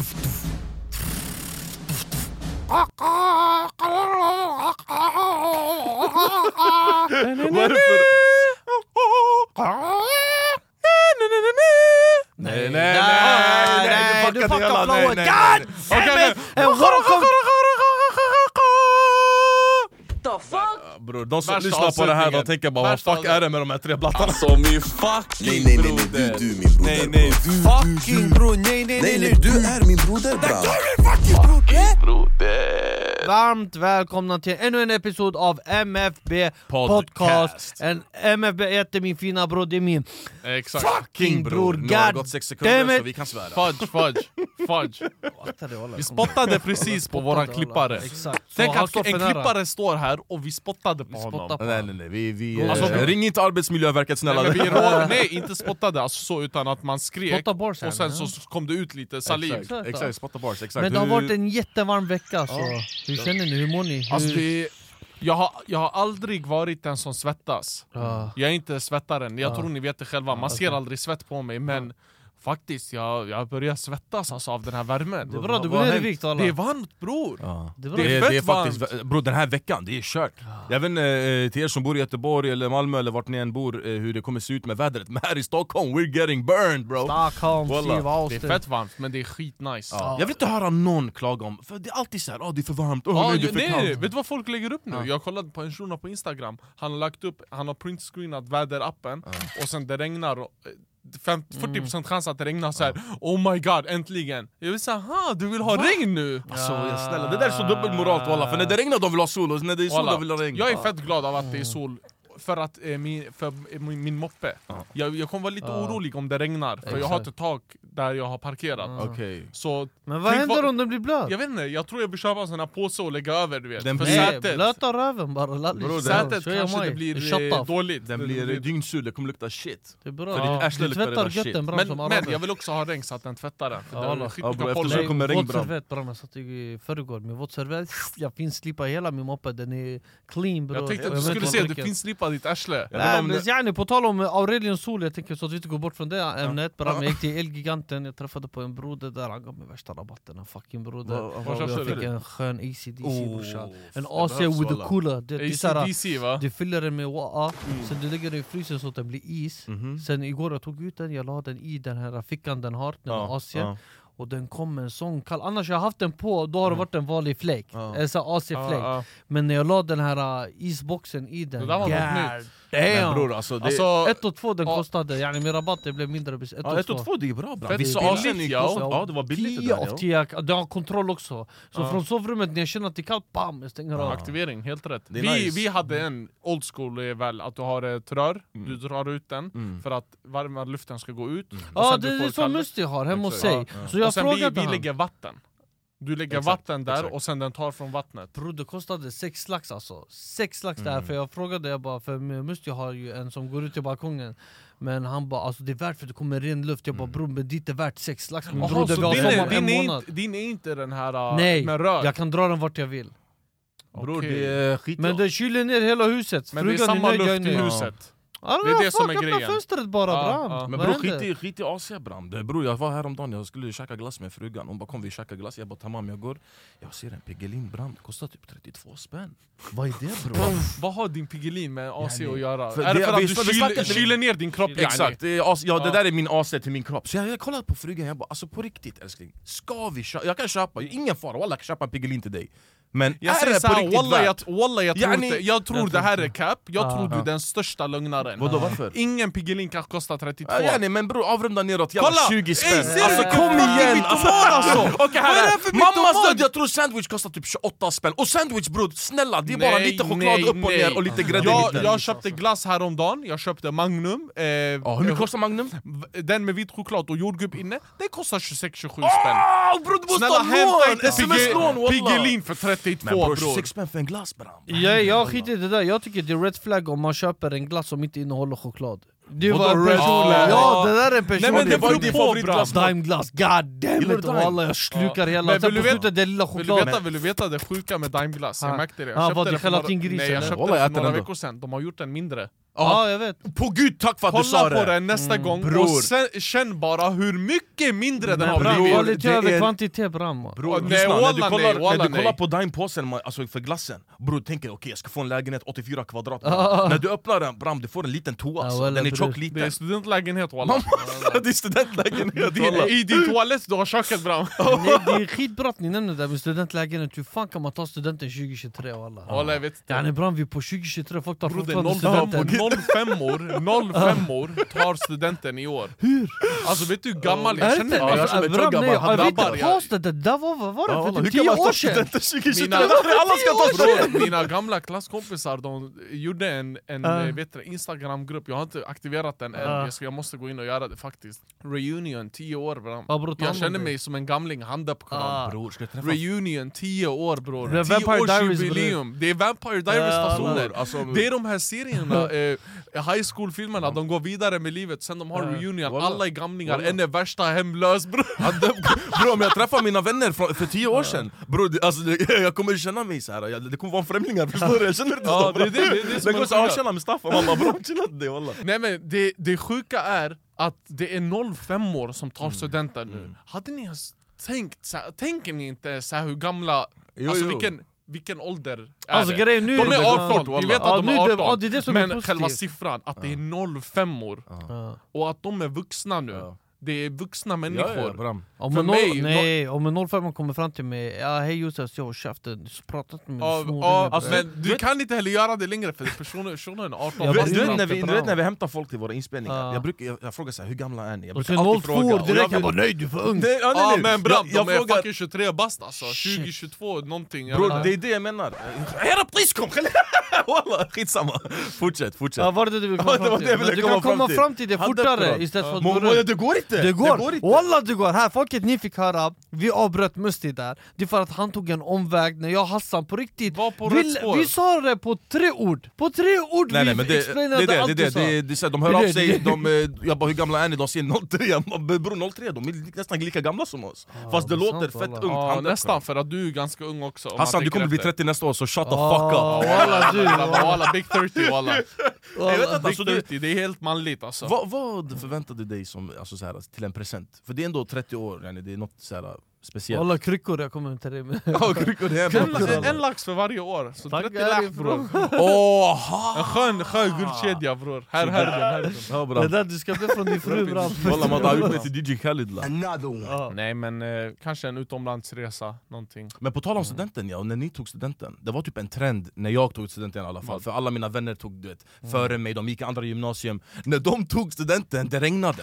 tuff, tuff. Vad är det för... Nej, nej, nej, nej, du fuckade fuckar hela, flowet. nej, nej, God nej. Okej, damn it! okej. Bror, de som Värsta lyssnar på det här de tänker bara vad fuck är det med de här tre blattarna? Alltså min fucking Nej, nej, nej, nej, broder. du, du min broder. Nej, nej, du, Fucking bror, nej nej Nej, nej nej, du är min broder bra. broder. Varmt välkomna till ännu en episod av MFB Podcast, Podcast. En MFB heter min fina bror, det är min Exakt. fucking bror, Nu har det gått sex sekunder så vi kan svära. Fudge, fudge, fudge. Vi spottade precis på våran klippare. Exakt, Tänk att en klippare står här och vi spottade på Vi honom. Nej nej nej, vi, vi, Alltså, eh, ring inte Arbetsmiljöverket snälla. Nej, men vi nej inte spottade, alltså så utan att man skrek Spotta bars och sen så kom det ut lite saliv. Exakt, exakt, spotta bars, exakt. Men det har varit en jättevarm vecka så hur känner ni? Hur mår ni? Hur... Alltså det, jag, har, jag har aldrig varit den som svettas. Ja. Jag är inte svettaren, jag Ja. tror ni vet det själva, man ser aldrig svett på mig men faktiskt, jag, jag börjar svettas alltså, av den här värmen. Det är bra, du går ner i vikt alla. Det är varmt bror! Ja. Det är bra. Det, är det är faktiskt, bro den här veckan, det är kört Jag vet inte eh, till er som bor i Göteborg eller Malmö eller vart ni än bor eh, hur det kommer se ut med vädret Men här i Stockholm, we're getting burned bro Stockholm. Steve Det är fett varmt men det är skitnice. ja. Jag vill inte höra någon klaga om, för det är alltid såhär oh, det är för varmt, oh, Ja, nej, det är för nej, kallt nej, vet du vad folk lägger upp nu? Jag kollade på en shuno på instagram, han har lagt upp, han har printscreenat väderappen och sen det regnar och, eh, fem- 40% chans att det regnar så här. oh my god äntligen! Jag vill säga, ha du vill ha regn nu? Alltså jag snälla, det där är så dubbelmoralt walla, för när det regnar de vill ha sol och när det är sol Walla, de vill ha regn Jag är fett glad av att det är sol för att eh, min, för eh, min, min moppe, jag, jag kommer vara lite orolig om det regnar för jag har Exakt. ett tak där jag har parkerat. Okej. Så Men vad händer om den blir blöt? Jag vet inte, jag tror jag vill köpa en sån här påse och lägga över du vet. Den För blir- Nej, sätet, blöta röven bara lallis. Bro, sätet kanske det blir eh, dåligt. Den blir dyngsur, det kommer lukta shit. Det är bra. För ditt arsle Du luktar tvättar redan shit. götten bra men, men jag vill också ha regn så att den tvättar den, för Ja, det Ja, bro, eftersom- kommer regn våt servett bram, jag satt i förrgår med våt servett, jag finslipar hela min moppe, den är clean bror. Jag tänkte att du skulle se, du finslipar ditt arsle på tal om Aurelius sol, jag tänker så att vi inte går bort från det ämnet. Jag gick till Elgiganten, jag träffade på en broder där, han gav mig värsta rabatten, en fucking broder köpte Jag du? fick en skön ACDC Oh, brorsan En AC with walla. cooler, såhär ACDC va? du fyller den med WAA, sen du lägger den i frysen så att den blir is Mhm. Sen igår jag tog ut den, jag la den i den här fickan den har, den har AC ja. Och den kom en sån kall, annars har jag haft den på, då har det varit en vanlig fläck Ja. En sån AC-fläck ja. Men när jag la den här uh, isboxen i den, Det där var något god nytt. Damn! bror alltså, det, Alltså, ett och två den kostade, yani med rabatt det blev mindre ett ja, och ett och två det är bra bra Vissa är ja. ja det var billigt det 10 där av ja. 10, det har kontroll också Så från sovrummet när jag känner att det är kallt, bam! Jag stänger av Aktivering, helt rätt. Det Vi, nice. vi hade en old school är väl att du har ett rör, Mm. du drar ut den Mm. för att varma luften ska gå ut. och Ja sen det du är så Musti har hemma hos sig. Så jag och sen vi, frågade vi han lägger vatten. Du lägger Exakt, vatten där exakt. och sen den tar från vattnet. Bror det kostade sex lax alltså, sex lax Mm. där för jag frågade jag bara, för Musti har ju en som går ut i balkongen Men han bara alltså det är värt för det kommer ren luft, jag bara Mm. bror men dit är värt sex lax min broder vi så har din, sommar en din, är månad inte, din är inte den här uh, Nej, med rör? jag kan dra den vart jag vill Bror Okej. det är skit Men den kyler ner hela huset, Men det är Frugan samma luft i huset. Ja, Det är det som är grejen. fönstret bara Ja, bram! ja. Men bror skit i, skit i AC bram. Det- Bror jag var häromdagen, jag skulle käka glass med frugan. Hon bara kom vi käkar glass. Jag bara tamam jag går. Jag ser en Piggelin bram, det kostar typ 32 spänn. Vad är det bror? Vad har din Piggelin med AC att göra? För är det för att du kyl, kyler ner din kropp? Exakt, det, AC, ja, det där är min AC till min kropp. Så jag, jag kollade på frugan, jag bara alltså på riktigt älskling, ska vi köpa? Jag kan köpa, ingen fara, walla jag kan köpa en Piggelin till dig. Men Jag är det på riktigt walla jag, värt? walla, jag, tror, Yani- inte, jag tror det här är cap, jag Ah. tror du är den största lögnaren Vadå varför? Ingen Piggelin kan kosta 32 Ja, yani, men bror avrunda neråt, jävla Kolla! 20 Ey, spänn du Alltså kom igen! alltså! Här är för Mammas död, jag tror sandwich kostar typ 28 spänn Och sandwich bror, snälla det är bara Nej, lite choklad nej, upp och ner och lite grädde jag, jag köpte glass häromdagen, jag köpte Magnum eh, Ja, Hur mycket kostar Magnum? Den med vit choklad och jordgubb inne, det kostar 26-27 spänn Ah, bror du måste Snälla ha hämta lån! inte Pigge- walla! Piggelin för 32 Men bror, bror. 26 spänn för en glass bram Jag, jag skiter i det där, jag tycker det är red flag om man köper en glass som inte innehåller choklad Det Vadå var en person, ja det där är en person Nej men det var beror din på favoritglass. bram Daimglass, god damn it du jag slukar Ja. hela, Men sen vill på du veta- slutet det lilla Vill du, chokladen veta, vill du veta det sjuka med Daimglass? Jag Ah. märkte det, jag Ah, köpte vad, det det för några, nej, jag köpte det för några veckor sedan, de har gjort den mindre Ja jag vet På gud tack för att du sa Kolla på det! den nästa gång Bror. och sen, känn bara hur mycket mindre den Men har blivit kvalitet det över är- kvantitet bram man. Bror, nej, lyssna, när du nej, kollar, walla när du kollar nej. på Dime-påsen ma- alltså för glassen Bror, tänker okej jag ska få en lägenhet 84 kvadrat Ah. När du öppnar den, bram du får en liten toa alltså. walla, Den är tjock Det liten är studentlägenhet walla det är studentlägenhet walla I din toalett du har köket bram Nej, det är skitbra att ni nämner det här med studentlägenhet, hur fan kan man ta studenten 2023 walla? Walla jag vet inte Yani bram vi på 2023, folk tar fortfarande studenten 05or 05or tar studenten i år Hur? Alltså vet du hur gammal jag Är känner det- mig? jag känner mig Grabbar, inte, jag- paus det där, där var, vad var det för walla, typ hur kan 10 man ta år sedan? studenten 2023? Mina- Alla ska ta studenten! Mina gamla klasskompisar de gjorde en, en uh. vet du, Instagram-grupp, jag har inte aktiverat den än, Ja. jag, ska, jag måste gå in och göra det faktiskt. Reunion, 10 år bram Ja, bror, ta Jag känner mig som en gamling, hand kram Ah. Bror, ska jag träffa Reunion, 10 år bror, Det är 10 Vampire års Diaries, jubileum. Det är Vampire Diaries fasoner. Bror, alltså, Det är de här serierna, eh, high school-filmerna, de går vidare med livet, sen de har reunion, Walla. alla är gamlingar, Walla. en är värsta hemlös bror. Bror om jag träffar mina vänner från, för tio år sedan Bror alltså, jag kommer känna mig så här. Jag, det kommer vara främlingar förstår du? Jag känner inte Ja, så det är det- kommer säga sjuka. tjena Mustafa, man bara bror chilla inte walla Men det, det sjuka är att det är 05 år som tar studenten nu. Hade ni ens tänkt, så här, tänker ni inte så här hur gamla, Jo, alltså jo. vilken, vilken ålder är Alltså det? grejen nu... De det är går 18, fort, vi vet att de Ja, är nu 18 Ja, det är det som är Men själva siffran, att det är 05 år Ja. och att de är vuxna nu Ja. Det är vuxna Ja, människor ja, bram. Om För mig, noll, om en 05 kommer fram till mig, ja hej Josef, jag har käften, pratat med Ja, ja, alltså, bre." men du kan inte heller göra det längre för personen, personen är 18 Jag Du du, vet, när vi, du vet när vi hämtar folk till våra inspelningar, Ja. jag, brukar, jag, jag frågar så här, hur gamla är ni? Jag brukar alltid 02 fråga, och direkt, jag jag bara nej du är för ung! Nej, ja, nej, Ja nej. men bram, jag, de jag är frågar, fucking 23 bast alltså, Shit. 2022 någonting inte. det är det jag menar Era pris kom! Walla skitsamma, fortsätt, fortsätt Ja, var det du ville Ja, komma fram till? du kan fram komma till. fram till det fortare istället för att Men- gå men runt Det går inte! Det går! går inte! Walla det går! Här, folket ni fick höra, vi avbröt Musti där Det är för att han tog en omväg när jag och Hassan på riktigt Var på vi, vi sa det på tre ord! På tre ord Nej vi nej men det, det, explainade är det, det, allt är du det, sa. det, det, de hör Det av det, sig, det- de, eh, jag bara hur gamla är ni? De säger 03, jag bara, bror 03, de är nästan lika gamla som oss Fast det det låter sant, fett walla. ungt upp, nästan, för att du är ganska ung också Hassan du kommer bli efter. 30 nästa år så shut the Ah, fuck up Walla du! Walla, big 30 walla Jag vet inte, Big alltså, du, 30, det är helt manligt alltså vad, vad förväntade du dig som, alltså, så här, till en present? För det är ändå 30 år, yani, det är något så här, speciellt. Walla kryckor jag kommer till dig med. Ja, kryckor det är en, en, en lax för varje år, så Tack, 30 Harry, lax bror! En skön, skön guldkedja bror, här, här, här, här. Ja, Det bra. där du ska be från din fru bram Walla man har gjort mig till DJ Khalid la. Ja. Nej men eh, kanske en utomlandsresa, någonting. Men på tal om studenten ja, och när ni tog studenten Det var typ en trend när jag tog studenten i alla fall. För alla mina vänner tog du vet, före mig, de gick i andra gymnasium. När de tog studenten, det regnade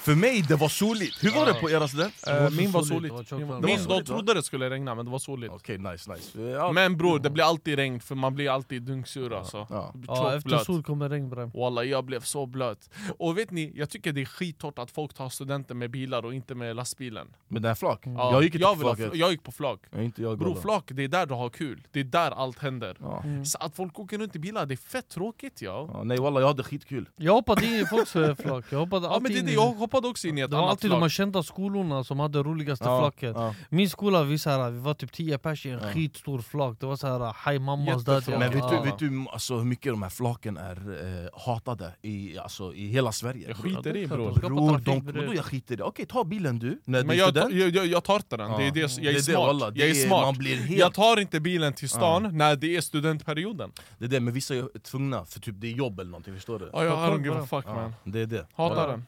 För mig det var soligt, hur var det på era student? Eh, var Min var soligt, soligt, det var tjockt Min var- varmt. min, Det var de soligt, trodde det skulle regna men det var soligt. Okej nice nice. Ja, Men bror, det blir alltid regn för man blir alltid dunksur alltså. Ja. Ja, efter blöt. sol kommer regn bram Walla jag blev så blöt. Och vet ni, jag tycker det är skithårt att folk tar studenten med bilar och inte med lastbilen. Men det här flak? ja, Jag gick inte jag, på vill ha, flaket. jag gick på flak. Ja, inte jag Bro Bro, flak, det är där du har kul, det är där allt händer. Ja. Så att folk åker runt i bilar, det är fett tråkigt ja. Ja, Nej walla jag hade skitkul. Jag hoppade in i folks flak, jag hoppade Ja men det är in det, i jag hoppade också in i ett Det var annat alltid de här lag. kända skolorna som hade roligaste Ja, flaket. ja. Min skola, vi, så här, vi var typ 10 pers i en Ja. skitstor flak. Det var så här, hej mammas Jätteflak. daddy. Men vet du, vet du alltså, hur mycket de här flaken är eh, hatade i, alltså, i hela Sverige? Jag skiter i bror. Skapa Bror, de, trafik, bror. vadå jag skiter i det? Okej, ta bilen du, när du Men är jag, tar- student. jag, jag, jag tar inte den, det är det, jag är smart. Det jag är smart. man blir helt- Jag tar inte bilen till stan när det är studentperioden. Det är det, men vissa är tvungna, för typ det är jobb eller någonting, förstår du? Ja, jag give a Ja. fuck man. Det är det. Hatar den.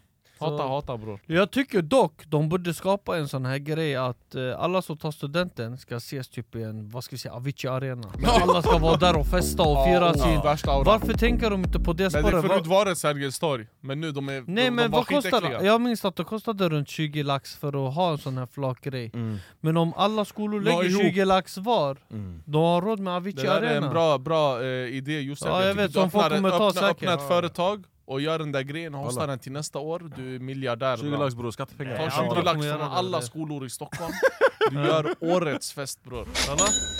Hata, hata bror. Jag tycker dock de borde skapa en sån här grej att eh, alla som tar studenten ska ses typ i en, vad ska vi säga, Avicii arena. Alla ska vara där och festa och fira Ja, sin... värsta auran. Varför tänker de inte på det Men det spåret? förut Va- var det Sergels torg, men nu de är Nej de, men de var vad kostar skitäckliga. det? Jag minns att det kostade runt 20 lax för att ha en sån här flakgrej. Mm, Men om alla skolor lägger ihop. 20 lax var, mm. de har råd med Det Avicii där är arena. en bra, bra eh, idé Josef. Ja, jag tycker vet, du som folk öppnar, kommer ta öppna, säkert. öppna ett företag och gör den där grejen och hostar den till nästa år, du är miljardär 20 bra. lax bror, skattepengar. Ta Ja, 20 andra lax från alla skolor i Stockholm, du gör årets fest bror.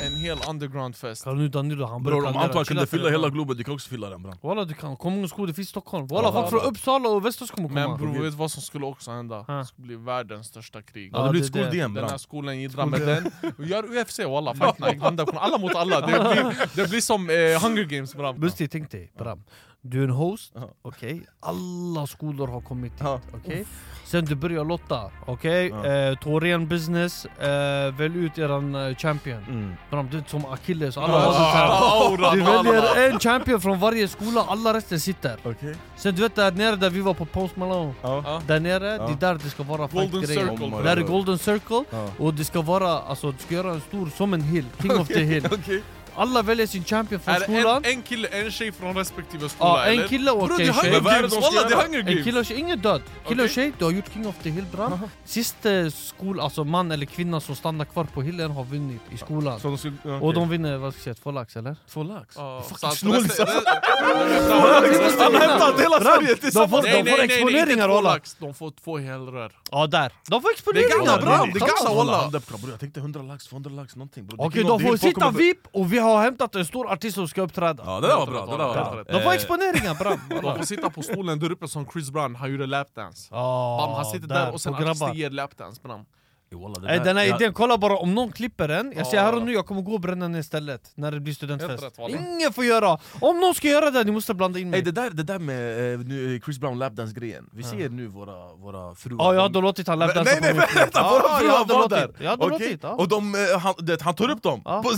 En hel underground-fest. Bror om. Antoine kunde fylla hela. Globen, du kan också fylla den. Walla du kan, kom skola, det finns i Stockholm. Walla folk från. Uppsala och Västerås kommer komma. Men bror, vet du vad som skulle också hända? Det skulle bli världens största krig. Ja, det blir ett skol-DM Den här skolan jiddrar med den, och gör UFC walla, fight night, alla mot alla. Det blir, det blir som eh, Hunger Games bram. Busti, tänk dig Bram. Du är en host, Ja. okej? Alla skolor har kommit hit, Ja. okej? Sen du börjar lotta, okej? Ja. Eh, Torén business, eh, välj ut eran eh, champion. Mm. Bram, du är som Achilles, alla Ja, har sånt här. Du väljer en champion från varje skola, alla resten sitter. Okej. Sen du vet där nere där vi var på Post Malone, Ja. Där nere, Ja. det är där det ska vara fight-grejer. Oh Där är. Golden Circle, Ja. och det ska vara, alltså du ska göra en stor, som en hill, king of the hill. Alla väljer sin champion från Är det skolan. en, en kille, en tjej från respektive skola Ja, en eller? kille och Bror en det är tjej. Hunger Games, de ska walla det är? Hunger En Games! kille och tjej, ingen död. Kille och Okej. tjej, du har gjort King of the Hill bram. Sista skol, alltså man eller kvinna som stannar kvar på hillen har vunnit i skolan. Så de skulle, ja, Och de vinner, vad ska jag säga, två lax eller? Två lax? Ja, Fucking snålisar. resten- Alla hämtat hela Sverige får, Nej de nej får nej, nej, inte exponeringar walla! de får två helrör. Ja där, de får exponeringar det är gamla walla. Jag tänkte 100 lax, 200 lax, någonting Okej, de får sitta VIP och vi har hämtat en stor artist som ska uppträda. Ja det där var bra, det där var bra. De får Eh, exponeringar bram. De får sitta på stolen där uppe som Chris Brown, han gjorde lapdance. Oh, Bam, han sitter där och sen artister ger lapdance bram. Jo, det Nej, där- den här ja, idén, kolla bara om någon klipper den, jag säger här och nu, jag kommer gå och bränna den istället när det blir studentfest. rätt. Ingen får göra! Om någon ska göra det, ni måste blanda in Ey, mig. det, där, det där med eh, nu, Chris Brown lapdance-grejen, vi ser nu våra, våra fruar Ja, jag de- hade låtit han Nej lapdansa nej fru. vänta! Våra jag fruar var där! Jag hade Okej? låtit, ja. Och de, eh, han, det, han tar upp dem! Ja.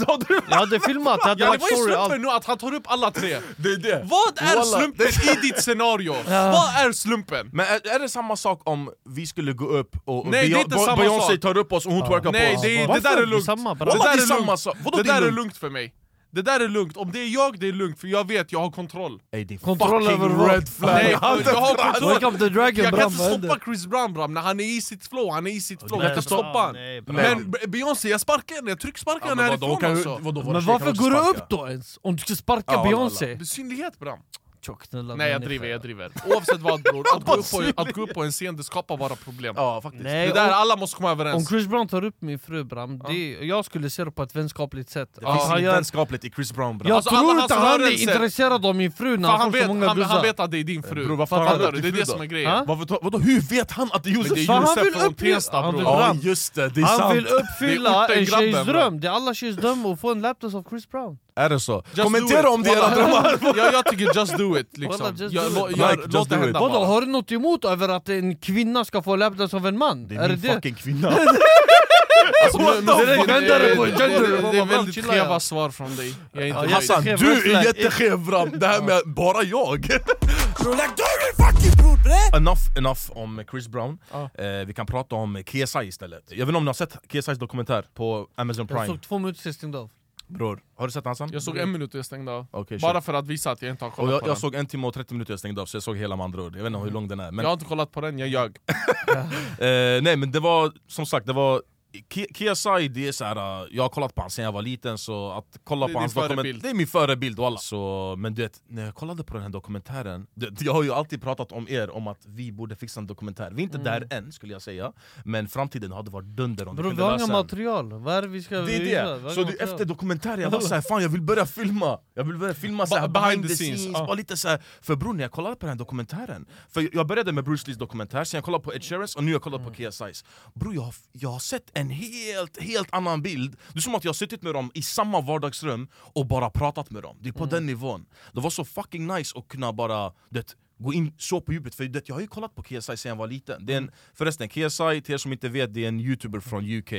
Jag hade filmat, jag hade Ja, det lagt var ju story slumpen nu att han tar upp alla tre! Det det! Vad är Walla, slumpen i ditt scenario? Vad är slumpen? Men är, är det samma sak om vi skulle gå upp och Nej, det är inte samma sak. Tar upp oss och hon twerkar Nej, på oss? det, är- Varför? det där är lugnt. samma, det där är lugnt. sak. Vadå Det det är där är lugnt? för mig. Det där är lugnt, om det är jag det är lugnt för jag vet jag har kontroll. Ey, det är Kontroll över red flag! Nej, jag har kontroll. Welcome to Dragon Jag kan inte stoppa? Chris Brown bram, när han är i sitt flow, han är i sitt flow, Nej, jag kan stopp. stoppa han. Nej, bra. Men Beyoncé, jag sparkar henne, jag trycksparkar Ja, henne men vadå, härifrån kan- alltså. Men varför går du upp då ens? Om du ska sparka Ja, Beyoncé? Synlighet bram. Tjockknullad Nej jag människa. driver, jag driver. Oavsett vad bror, att gå, upp på, att gå upp på en scen det skapar bara problem. Ja faktiskt Nej, Det där om- alla måste komma Om överens. Chris Brown tar upp min fru bram, det, jag skulle se det på ett vänskapligt sätt. Det Att finns inget gör, vänskapligt i Chris Brown bra jag Alltså, tror inte han är intresserad av min fru när han han får så vet, många han, han vet att det är din fru. Bror, varför han? Det är det som är grejen. Varför, vadå, hur vet han att det är Josef? det är från uppfylla- Tensta bror. Ja fram. just det, det är Han vill uppfylla en tjejs dröm, det är alla tjejs dröm att få en laptop av Chris Brown. Är det så? Just Kommentera om det Walla. drömmar! ja, jag tycker just do it liksom. Walla, just Jag- do it. Like, Låt det hända Vadå, har du något emot över att en kvinna ska få lapdance av en man? Det är är det min det? fucking kvinna! Alltså, det- det det- är väldigt skeva svar från dig. Jag är inte. Hassan, du är jätteskev bram! Det här med bara jag! Enough, enough om Chris Brown, eh, vi kan prata om KSI istället Jag vet inte om ni har sett KSIs dokumentär på Amazon Jag Prime? såg två minuter stängde av. Bror, har du sett Hassan? Jag såg en minut och jag stängde av. Okej, Bara för att visa att jag inte har och kollat jag, på jag den. såg en timme och 30 minuter jag stängde av, så jag såg hela med andra ord Jag vet inte hur lång den är men, Jag har inte kollat på den, jag ljög. eh, Nej men det var, som sagt, det var Ki- KSI, det är så här, uh, jag har kollat på honom sen jag var liten så att kolla Det på hans dokument, förebild. det är min förebild walla. så, Men du vet, när jag kollade på den här dokumentären det, Jag har ju alltid pratat om er om att vi borde fixa en dokumentär Vi är inte där än skulle jag säga Men framtiden hade varit dunder om Bror vi vi kunde har lösa material, vad är det vi ska Det är det! Så det, material. efter dokumentären jag var såhär, fan jag vill börja filma Jag vill börja filma så här behind, the scenes, ja. bara lite så här. För bror när jag kollade på den här dokumentären För jag började med Bruce Lees dokumentär, sen jag kollade på Ed Sheerans och nu har jag kollat på KSI's Bror jag, jag har sett en helt, helt annan bild. Det är som att jag har suttit med dem i samma vardagsrum och bara pratat med dem. Det är på den nivån. Det var så fucking nice att kunna bara det, gå in så på djupet, för det, jag har ju kollat på KSI sen jag var liten. Det är en, Förresten, KSI, till er som inte vet, det är en youtuber från UK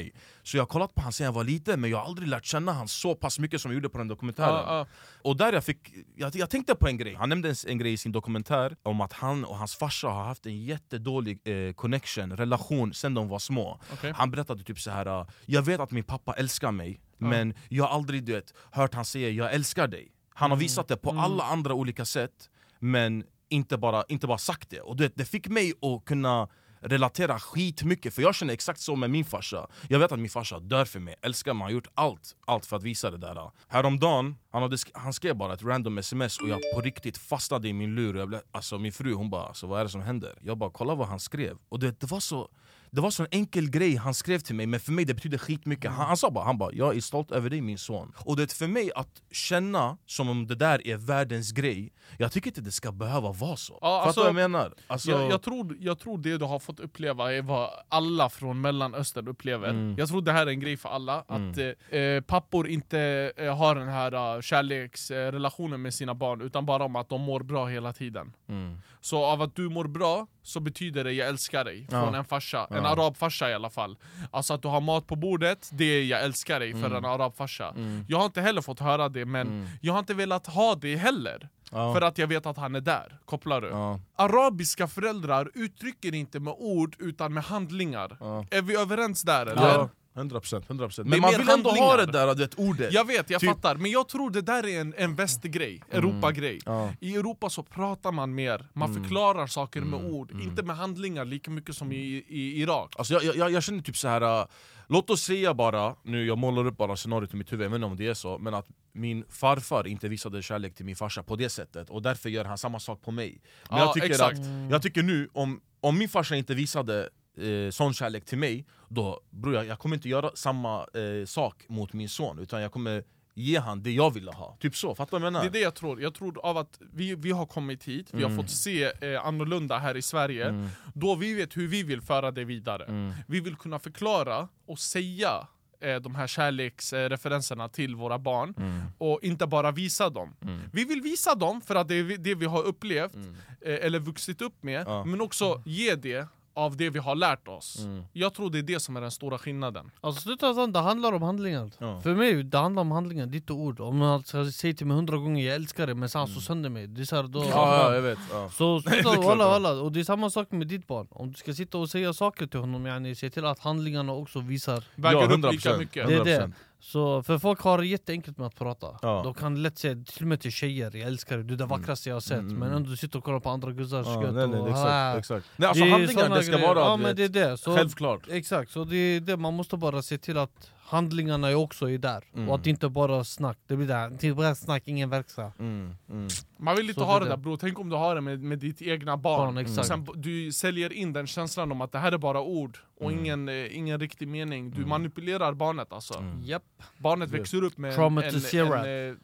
Så jag har kollat på honom sen jag var liten, men jag har aldrig lärt känna honom så pass mycket som jag gjorde på den dokumentären. Ja, ja. Och där jag fick, jag, jag tänkte på en grej, han nämnde en, en grej i sin dokumentär Om att han och hans farsa har haft en jättedålig eh, connection, relation sen de var små. Okej. Han berättade typ så här. uh, jag vet att min pappa älskar mig Men jag har aldrig du vet, hört han säga jag älskar dig. Han har visat det på alla andra olika sätt Men inte bara, inte bara sagt det. Och du vet, det fick mig att kunna relatera skitmycket För jag känner exakt så med min farsa. Jag vet att min farsa dör för mig, älskar mig, han har gjort allt, allt för att visa det där. Häromdagen, han, hade, sk- han skrev bara ett random sms och jag på riktigt fastnade i min lur. Och jag blev, alltså Min fru hon bara alltså, vad är det som händer? Jag bara kolla vad han skrev. Och det, det var så det var så en enkel grej han skrev till mig, men för mig det betyder skitmycket han, han sa bara, han bara 'Jag är stolt över dig min son' Och det för mig att känna som om det där är världens grej Jag tycker inte det ska behöva vara så Ja, Fattar alltså, du vad jag menar? Alltså, Jag, jag, tror, jag tror det du har fått uppleva är vad alla från mellanöstern upplever Mm. Jag tror det här är en grej för alla, att eh, eh, pappor inte eh, har den här uh, kärleksrelationen med sina barn Utan bara om att de mår bra hela tiden mm. Så av att du mår bra så betyder det jag älskar dig Ja. från en farsa, en arabfarsa i alla fall Alltså att du har mat på bordet, det är jag älskar dig för en arabfarsa Jag har inte heller fått höra det men jag har inte velat ha det heller Ja. För att jag vet att han är där, kopplar du? Ja. Arabiska föräldrar uttrycker inte med ord utan med handlingar Ja. Är vi överens där eller? Ja, 100%, 100%. Det är Men man vill ändå ha det där du vet, ordet. Jag vet, jag Typ- fattar, men jag tror det där är en, en västgrej, Europa-grej. Ja. I Europa så pratar man mer, man förklarar saker med ord, inte med handlingar lika mycket som i, i Irak. Alltså jag, jag, jag känner typ så här. äh, låt oss säga bara, nu jag målar upp bara scenariot i mitt huvud, jag vet inte om det är så Men att min farfar inte visade kärlek till min farsa på det sättet Och därför gör han samma sak på mig. Men Ja, jag, tycker exakt. att, jag tycker nu, om, om min farsa inte visade eh, sån kärlek till mig Då bror jag, jag kommer inte göra samma eh, sak mot min son Utan jag kommer ge han det jag ville ha. Typ så, fattar du vad jag Det är menar? det jag tror, jag tror av att vi, vi har kommit hit, vi har fått se eh, annorlunda här i Sverige Då vi vet hur vi vill föra det vidare. Vi vill kunna förklara och säga eh, de här kärleksreferenserna till våra barn och inte bara visa dem. Vi vill visa dem för att det är det vi har upplevt eh, eller vuxit upp med, Ja. men också ge det av det vi har lärt oss. Jag tror det är det som är den stora skillnaden. Alltså slutändan, det handlar om handlingar Ja. För mig, det handlar om handlingar, ditt ord Om man alltså säger till mig hundra gånger jag älskar dig men sen han slår sönder mig Det är så här, då, Ja, ja, jag vet ja. Så det är sluta, klart, walla, ja. walla. Och det är samma sak med ditt barn Om du ska sitta och säga saker till honom, yani, se till att handlingarna också visar Väger Ja, upp 100%. lika mycket. Det är det 100%. Så för folk har det jätteenkelt med att prata Ja. De kan lätt säga till och med till tjejer, jag älskar dig, du är det vackraste jag har sett Men ändå du sitter och kollar på andra guzzars Ja, nej, nej, och exakt, ah. exakt. Nej, alltså Det handlingar, det ska grejer. vara ja, men det är det. Så, självklart Exakt, så det är det, man måste bara se till att handlingarna är också är där. Mm. Och att det inte bara snack, det blir där, det är bara snack, ingen verkstad. Mm, mm. Man vill inte Så ha det det är där bror, tänk om du har det med, med ditt egna barn, Barn, sen du säljer in den känslan om att det här är bara ord och Mm. ingen, eh, ingen riktig mening. Du manipulerar barnet alltså. Japp. Barnet växer upp med en, en, en, eh,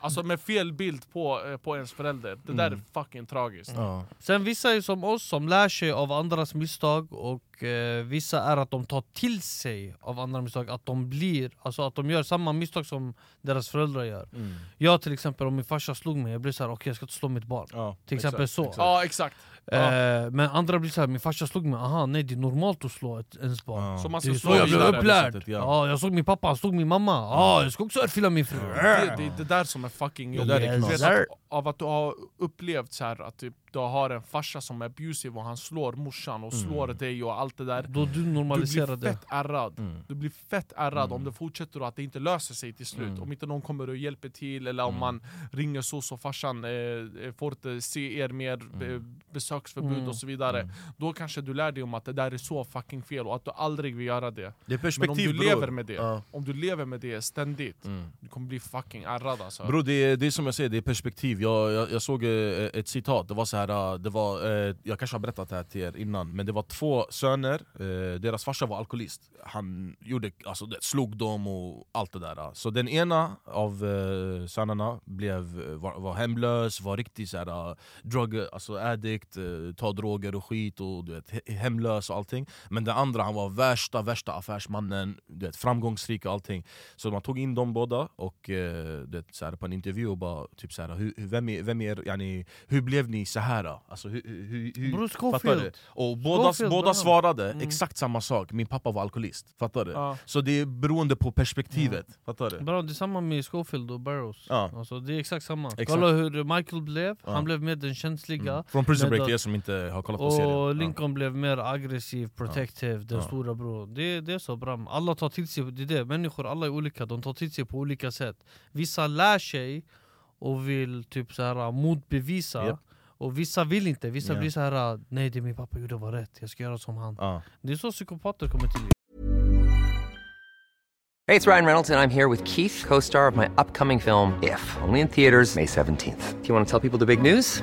Alltså med fel bild på, eh, på ens förälder, det där är fucking tragiskt. Ja. Sen vissa är som oss som lär sig av andras misstag och eh, vissa är att de tar till sig av andra misstag, att de blir, alltså att de gör samma misstag som deras föräldrar gör Mm. Jag till exempel, om min farsa slog mig, jag blir såhär okej jag ska inte slå mitt barn Ja, Till exempel exakt, så. exakt. Ja exakt, Ja. Eh, Men andra blir såhär, min farsa slog mig, aha nej det är normalt att slå ett, ens barn Ja. så man Det ska är slå så jag blev upplärd! sättet, Ja. ja. jag såg min pappa, han slog min mamma, ja jag ska också örfila min fru det, det är det där som är fucking Det jobbigt är att, Av att du har upplevt så här att typ, du har en farsa som är abusive och han slår morsan och slår dig och allt det där Då du Du normaliserar blir det. fett ärrad, Mm. du blir fett ärrad om det fortsätter och att det inte löser sig till slut Mm. Om inte någon kommer och hjälper till eller om man ringer så så farsan eh, eh, får inte se er mer, besöksförbud Mm. och så vidare Då kanske du lär dig om att det där är så fucking fel och att du aldrig vill göra det Det Men om du bror. lever med det, Ja. om du lever med det ständigt Mm. Du kommer bli fucking ärrad alltså Bro, det, är, det är som jag säger, det är perspektiv. Jag, jag, jag såg eh, ett citat, det var så här, här, det var, eh, jag kanske har berättat det här till er innan, men det var två söner, eh, deras farsa var alkoholist. Han gjorde, alltså, slog dem och allt det där. Så den ena av eh, sönerna blev, eh, var, var hemlös, var riktig så här, eh, drug, alltså addict, eh, ta droger och skit, och du vet, hemlös och allting. Men den andra han var värsta, värsta affärsmannen, du vet, framgångsrik och allting. Så man tog in dem båda och eh, det, så här, på en intervju och bara typ så här, hur, hur- vem är, vem är, yani, hur blev ni så här? Alltså, hur, hur, hur, Schofield. du? Och båda, Schofield, båda svarade Mm. exakt samma sak, min pappa var alkoholist. Fattar du? Ja. Så det är beroende på perspektivet. Fattar du? Bra, det är samma med Schofield och Barrows. Ja. Alltså, det är exakt samma. Exakt. Kolla hur Michael blev, Ja. han blev mer den känsliga. Mm. Från Prison Break då- er som inte har kollat på serien. Och Lincoln blev mer aggressiv, protective, den Ja. stora bror. Det, det är så bra. Alla tar till sig, det är det, människor alla är olika, de tar till sig på olika sätt. Vissa lär sig och vill typ så här motbevisa. Japp. Och vissa vill inte, vissa Ja. blir så här nej det min pappa gjorde var rätt, jag ska göra som han. Ja. Det är så psykopater kommer till liv. Hey, it's Ryan Reynolds, and I'm here with Keith, co star of my upcoming film, If, only in theaters, May 17th. Do you want to tell people the big news?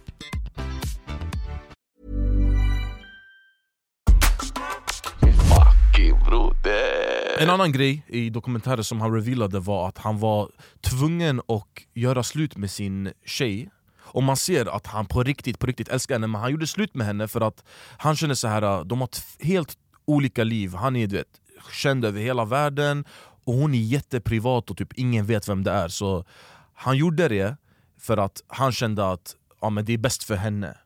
En annan grej i dokumentären som han revealade var att han var tvungen att göra slut med sin tjej. Och man ser att han på riktigt, på riktigt älskar henne men han gjorde slut med henne för att han känner så här. de har helt olika liv. Han är du vet, känd över hela världen och hon är jätteprivat och typ ingen vet vem det är. Så han gjorde det för att han kände att ja, men det är bäst för henne.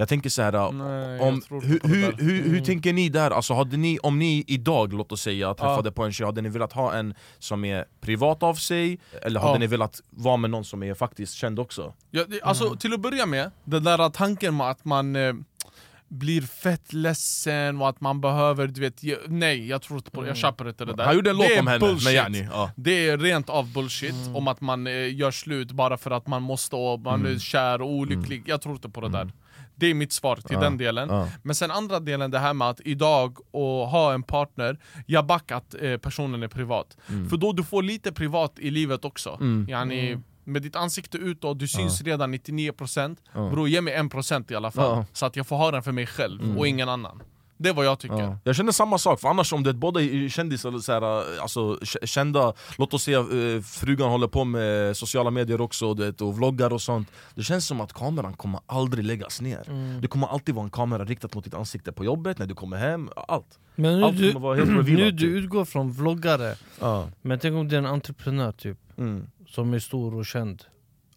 Jag tänker så här. Nej, jag om, tror hur, hur, hur, hur Mm. tänker ni där? Alltså, hade ni, om ni idag, låt oss säga, träffade Ja. på en tjej, hade ni velat ha en som är privat av sig? Eller hade Ja. ni velat vara med någon som är faktiskt känd också? Ja, det, alltså, Mm. Till att börja med, den där tanken med att man eh, blir fett ledsen och att man behöver, du vet, ge, nej jag tror inte på det, jag köper inte det där. Mm. Han gjorde en låt om henne, bullshit. med Yani. Ja. Det är rent av bullshit, om att man eh, gör slut bara för att man måste och man Mm. är kär och olycklig. Jag tror inte på det där. Det är mitt svar till Ja, den delen. ja. Men sen andra delen, det här med att idag och ha en partner, jag backar att eh, personen är privat. Mm. För då du får lite privat i livet också. Yani, med ditt ansikte utåt, du syns redan 99% Bror ge mig 1% i alla fall, Ja. Mm. så att jag får ha den för mig själv och ingen annan. Det är vad jag tycker. Ja. Jag känner samma sak, för annars om det båda är kändisar, så här, alltså, k- kända, låt oss säga eh, frugan håller på med sociala medier också du vet, och vloggar och sånt Det känns som att kameran kommer aldrig läggas ner Det kommer alltid vara en kamera riktad mot ditt ansikte på jobbet, när du kommer hem, allt Men nu, Allt du, nu du typ. utgår från vloggare, Ja. men tänk om det är en entreprenör typ, Mm. som är stor och känd.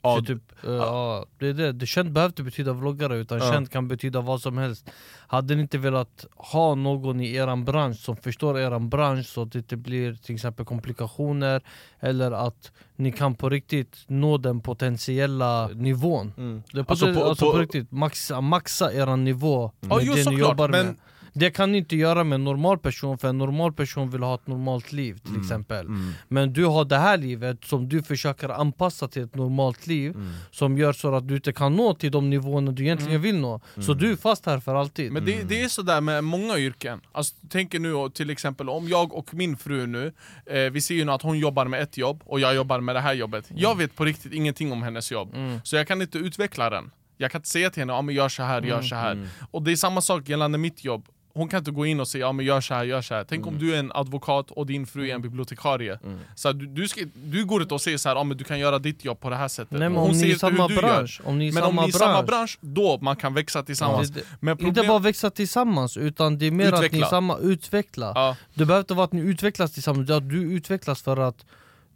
Ja, typ, eh, ja, det är det. det. Känd behöver inte betyda vloggare, utan Ja. känd kan betyda vad som helst. Hade ni inte velat ha någon i eran bransch som förstår eran bransch så att det inte blir till exempel komplikationer, eller att ni kan på riktigt nå den potentiella nivån. Mm. Det är på, Alltså alltså, på- alltså på- på riktigt, maxa, maxa eran nivå Ja, med jo, det ni såklart, jobbar men med. Det kan ni inte göra med en normal person för en normal person vill ha ett normalt liv till Mm. exempel Men du har det här livet som du försöker anpassa till ett normalt liv Mm. Som gör så att du inte kan nå till de nivåerna du egentligen vill nå Mm. Så du är fast här för alltid Men det, det är sådär med många yrken. Alltså, tänk nu till exempel om jag och min fru nu, eh, vi ser ju nu att hon jobbar med ett jobb och jag jobbar med det här jobbet. Jag vet på riktigt ingenting om hennes jobb, så jag kan inte utveckla den. Jag kan inte säga till henne, men gör så här, gör så här. Och det är samma sak gällande mitt jobb. Hon kan inte gå in och säga ja men gör så här, gör så här. Tänk om du är en advokat och din fru är en bibliotekarie. Så här, du, du, ska, du går ut och säger så här, ja men du kan göra ditt jobb på det här sättet. Nej, men hon om ni är inte samma bransch, om ni är men om samma ni är samma bransch. då man kan växa tillsammans. Det- det- Men Inte problem- bara växa tillsammans, utan det är mer att ni Utveckla. är samma, utveckla Ja. Det behöver inte vara att ni utvecklas tillsammans, ja, du utvecklas för att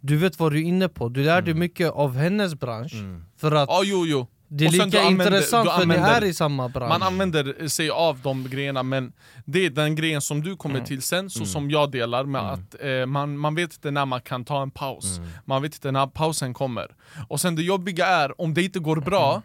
du vet vad du är inne på, du lär dig mycket av hennes bransch För att Ja, jo, jo. Det är lika använder- intressant för använder- är i samma bransch Man använder sig av de grejerna men det är den grejen som du kommer till sen, så som jag delar med att eh, man, man vet inte när man kan ta en paus. Man vet inte när pausen kommer. Och sen det jobbiga är, om det inte går bra,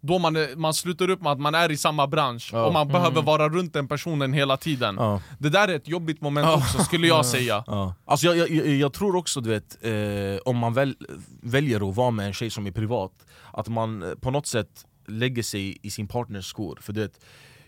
då man, är- man slutar upp med att man är i samma bransch och man behöver vara runt den personen hela tiden. Ja. Det där är ett jobbigt moment också skulle jag säga. Ja. Alltså jag, jag, jag, jag tror också du vet, eh, om man väl, väljer att vara med en tjej som är privat, att man eh, på något sätt lägger sig i sin partners skor. För du vet,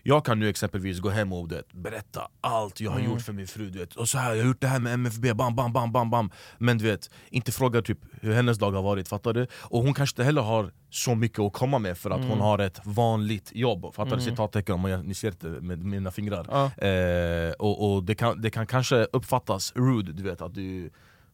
jag kan nu exempelvis gå hem och du vet, berätta allt jag har gjort för min fru, du vet. och så här, jag har gjort det här med MFB, bam bam bam bam bam Men du vet, inte fråga typ hur hennes dag har varit, fattar du? Och hon kanske inte heller har så mycket att komma med för att hon har ett vanligt jobb, fattar du? Citattecken om jag, ni ser inte med mina fingrar Ja. eh, Och, och det, kan, det kan kanske uppfattas rude, du vet att du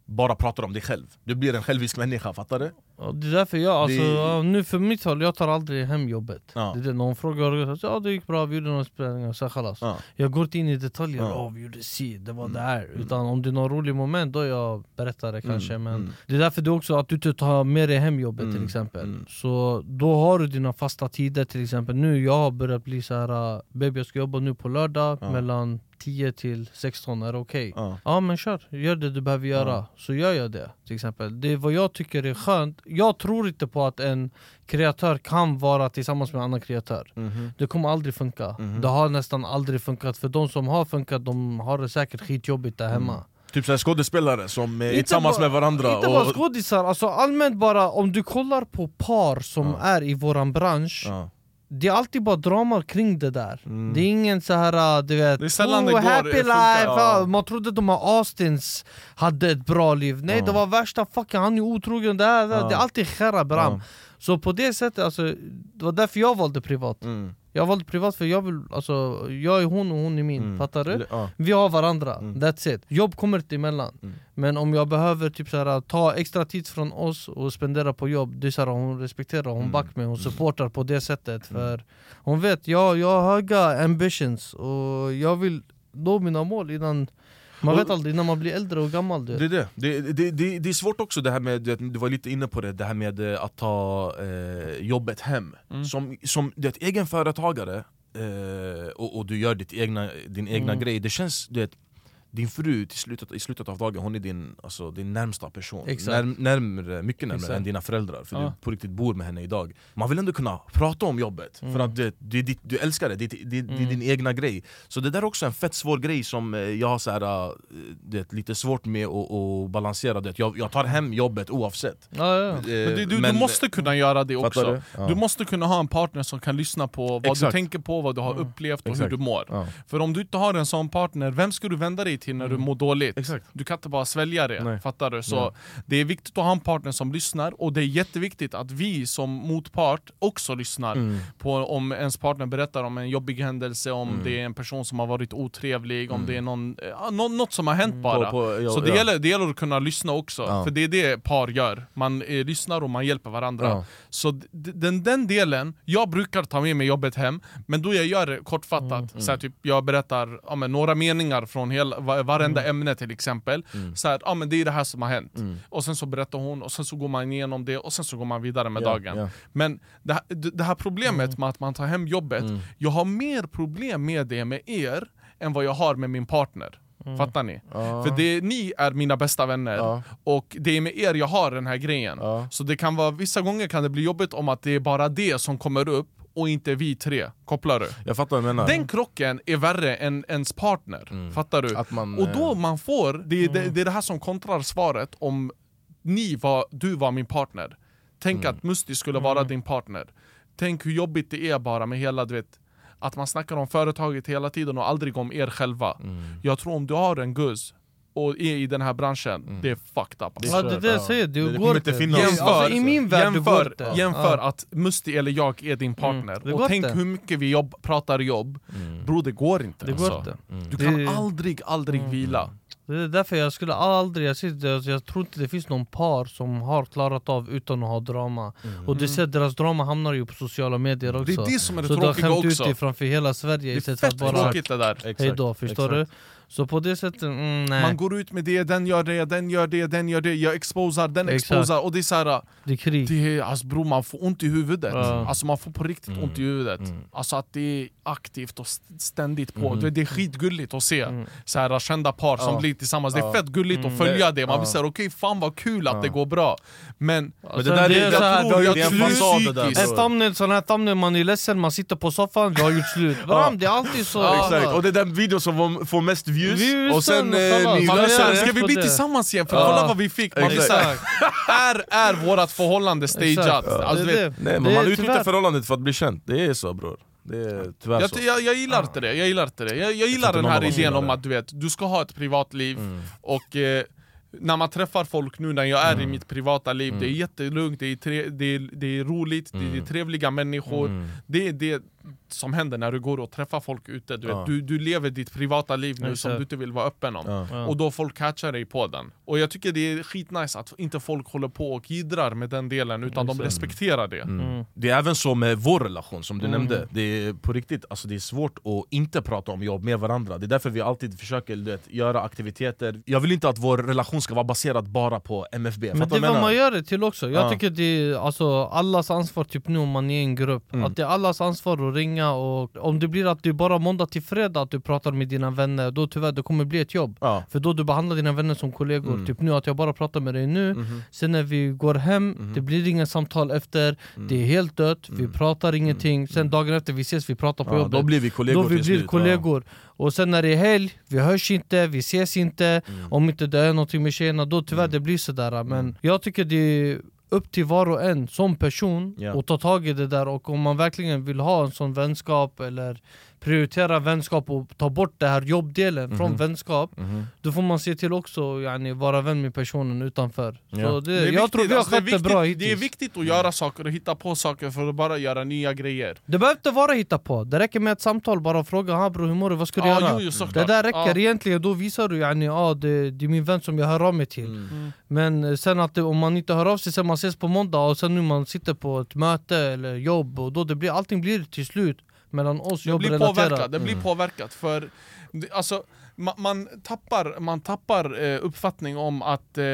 bara pratar om dig själv Du blir en självisk människa, fattar du? Det är därför jag, alltså, Det- ja, nu för mitt håll, jag tar aldrig hem jobbet. Ja. det är det, Någon frågar, ja det gick bra, vi gjorde några spelningar, så Ja. Jag går inte in i detaljer, Ja. åh vi gjorde si, det var det här Utan om det är någon rolig moment, då jag berättar det kanske men Det är därför det är också att du inte tar med dig hem jobbet till exempel. Så då har du dina fasta tider till exempel. Nu jag har börjat bli så här, baby jag ska jobba nu på lördag mellan 10 till 16, är okej? Ja. Ja men kör, gör det du behöver göra, så gör jag det till exempel. Det är vad jag tycker är skönt, jag tror inte på att en kreatör kan vara tillsammans med en annan kreatör. Det kommer aldrig funka, det har nästan aldrig funkat. För de som har funkat, de har det säkert skitjobbigt där hemma. Typ såhär skådespelare som är Inte tillsammans med varandra Inte bara och... skådisar, alltså allmänt bara om du kollar på par som är i våran bransch Ja. Det är alltid bara drama kring det där Det är ingen så här, du vet Det är sällan det oh, går, happy det life, funkar. ja. Man trodde de här Austins hade ett bra liv Nej det var värsta fucking, han är otrogen, det, här, det är alltid skärra bram Ja. Så på det sättet, alltså, det var därför jag valde privat Mm. Jag valde privat för jag vill, alltså, jag är hon och hon är min, fattar du? Ja. Vi har varandra, that's it. Jobb kommer inte emellan. Men om jag behöver typ såhär, ta extra tid från oss och spendera på jobb, det är såhär, hon respekterar, hon backar mig, hon supportar på det sättet. För hon vet, jag, jag har höga ambitions och jag vill nå mina mål innan man Och- vet aldrig, innan man blir äldre och gammal. Du. Det är det. Det, det, det, det är svårt också det här med, du, var lite inne på det, det här med eh, att ta eh, jobbet hem Som, som du vet, egen företagare, eh, och, och du gör ditt egna, din egna grej, det känns, du vet din fru till slutet, i slutet av dagen, hon är din, alltså, din närmsta person. Närm, närmare, Mycket närmare Exakt. än dina föräldrar, för Ja. du på riktigt bor med henne idag Man vill ändå kunna prata om jobbet, för att det, det, ditt- du älskar det, det, det, det, det är din egna grej Så det där är också en fett svår grej som eh, jag har så här, eh, det, lite svårt med att, balansera det. Jag, jag tar hem jobbet oavsett Ja, ja. Eh, Men det, du, du måste kunna göra det också. du? Du måste kunna ha en partner som kan lyssna på vad Exakt. du tänker på, vad du har upplevt och Exakt. hur du mår. För om du inte har en sån partner, vem ska du vända dig till när du mår dåligt? Exakt. Du kan inte bara svälja det, Nej. fattar du? Så Ja. det är viktigt att ha en partner som lyssnar, och det är jätteviktigt att vi som motpart också lyssnar Mm. på om ens partner berättar om en jobbig händelse, om Mm. det är en person som har varit otrevlig, om det är någon, ja, nå- något som har hänt bara. På- på- ja, så det, ja. gäller, det gäller att kunna lyssna också, för det är det par gör. Man eh, lyssnar och man hjälper varandra. Så den, den delen, jag brukar ta med mig jobbet hem, men då jag gör det kortfattat, så här, typ, jag berättar ja, men, några meningar från hela, va- varenda ämne till exempel, så här, ja, men det är det här som har hänt. Och sen så berättar hon, och sen så går man igenom det, och sen så går man vidare med Ja, dagen. ja. Men det, här- det här problemet med att man tar hem jobbet, jag har mer problem med det med er, än vad jag har med min partner. Fattar ni? För det, ni är mina bästa vänner, Ja. och det är med er jag har den här grejen. Ja. Så det kan vara, vissa gånger kan det bli jobbigt om att det är bara det som kommer upp och inte vi tre. Kopplar du? Jag fattar vad du menar. Den krocken är värre än ens partner. Fattar du? Att man, och då eh, man får, det är, det, det är det här som kontrar svaret om ni var, du var min partner. Tänk att Musti skulle vara din partner. Tänk hur jobbigt det är bara med hela, du vet, att man snackar om företaget hela tiden och aldrig om er själva. Jag tror om du har en guzz och är i den här branschen, det är fucked up. Ja, det är det jag säger, det, Det går inte finnas- Jämför, alltså, I min värld det går jämför, jämför att Musti eller jag är din partner, det och tänk hur mycket vi jobb, pratar jobb. Bro, det går inte. Det går alltså. inte. Du kan Det- aldrig, aldrig vila. Det är därför jag skulle aldrig, jag, sitter, jag tror inte det finns någon par som har klarat av utan att ha drama Och du ser deras drama hamnar ju på sociala medier också Det är det som är det Så du har tråkiga skämt ut också. dig framför hela Sverige Det är istället för fett att bara tråkigt det där. Hejdå, förstår exakt. du? Så på det sättet, mm, nej, Man går ut med det, den gör det, den gör det, den gör det, jag exposar, den Exakt. exposar. Och det är såhär det är krig. det är, alltså bror man får ont i huvudet, Ja. alltså man får på riktigt ont i huvudet. Alltså att det är aktivt och st- ständigt på, det är skitgulligt att se så här, kända par som Ja. blir tillsammans, det är fett gulligt att följa det, man blir såhär okej fan vad kul att det går bra. Men, Alltså, det där det är- är jag så här, tror vi har det är gjort en slut fasad där. En thumbnail, sån här thumbnail, man är ledsen, man sitter på soffan, vi har gjort slut. Bram, det är alltid så. Exakt, och det är den videon som får- mest views, Views, och sen sen, eh, ni löser ska vi bli det. tillsammans igen? För Ja. kolla vad vi fick! Man blir såhär, är, är vårat förhållande stageat? Alltså. Nej men man är utnyttjar förhållandet för att bli känd, det är så bror Det är tyvärr Jag, så jag, jag gillar inte det, jag gillar inte det. Jag, jag gillar den här idén om att du vet, du ska ha ett privatliv Mm. och eh, när man träffar folk nu när jag är i mitt privata liv, det är jättelugnt, det är, tre, det är, det är roligt, det Mm. är trevliga människor. Det är det som händer när du går och träffar folk ute, du, vet, Ja. du, du lever ditt privata liv nu som du inte vill vara öppen om. Ja. Ja. Och då folk catchar dig på den. Och jag tycker det är skitnice att inte folk håller på och jiddrar med den delen utan de respekterar det. Mm. Det är även så med vår relation som du nämnde, det är på riktigt alltså det är svårt att inte prata om jobb med varandra. Det är därför vi alltid försöker du vet, göra aktiviteter. Jag vill inte att vår relation ska vara baserad bara på MFB, Men det du är vad man gör det till också, jag Ja. tycker det är alltså, allas ansvar typ nu om man är i en grupp Mm. Att det är allas ansvar att ringa och om det blir att det är bara måndag till fredag att du pratar med dina vänner Då tyvärr, det kommer bli ett jobb Ja. För då du behandlar dina vänner som kollegor, Mm. typ nu att jag bara pratar med dig nu Mhm. Sen när vi går hem, Mhm. det blir inga samtal efter Mm. Det är helt dött, vi pratar ingenting Sen dagen efter vi ses, vi pratar på Ja, jobbet då blir vi kollegor då vi blir kollegor Och sen när det är helg, vi hörs inte, vi ses inte Mm. Om inte det är någonting med tjejerna, då tyvärr det blir sådär Men jag tycker det är upp till var och en som person Ja. att ta tag i det där och om man verkligen vill ha en sån vänskap eller prioritera vänskap och ta bort den här jobbdelen från vänskap ja. Mhm. Då får man se till också yani, vara vän med personen utanför Ja. Så det, Det är Jag viktigt, tror vi har alltså, det är skött det bra är hittills viktigt att göra saker och hitta på saker för att bara göra nya grejer Det behöver inte vara hitta på, det räcker med ett samtal, bara fråga ha bro hur mår du, vad ska du Ja, göra? jo, jo, det där räcker Ja. egentligen, då visar du yani, ah, det, det är min vän som jag hör av mig till Mm. Men eh, sen att det, om man inte hör av sig sen man ses på måndag och sen nu man sitter på ett möte eller jobb och då det blir, allting blir till slut mellan oss Det blir påverkat, det blir påverkat för alltså, man, man tappar, man tappar eh, uppfattning om att eh,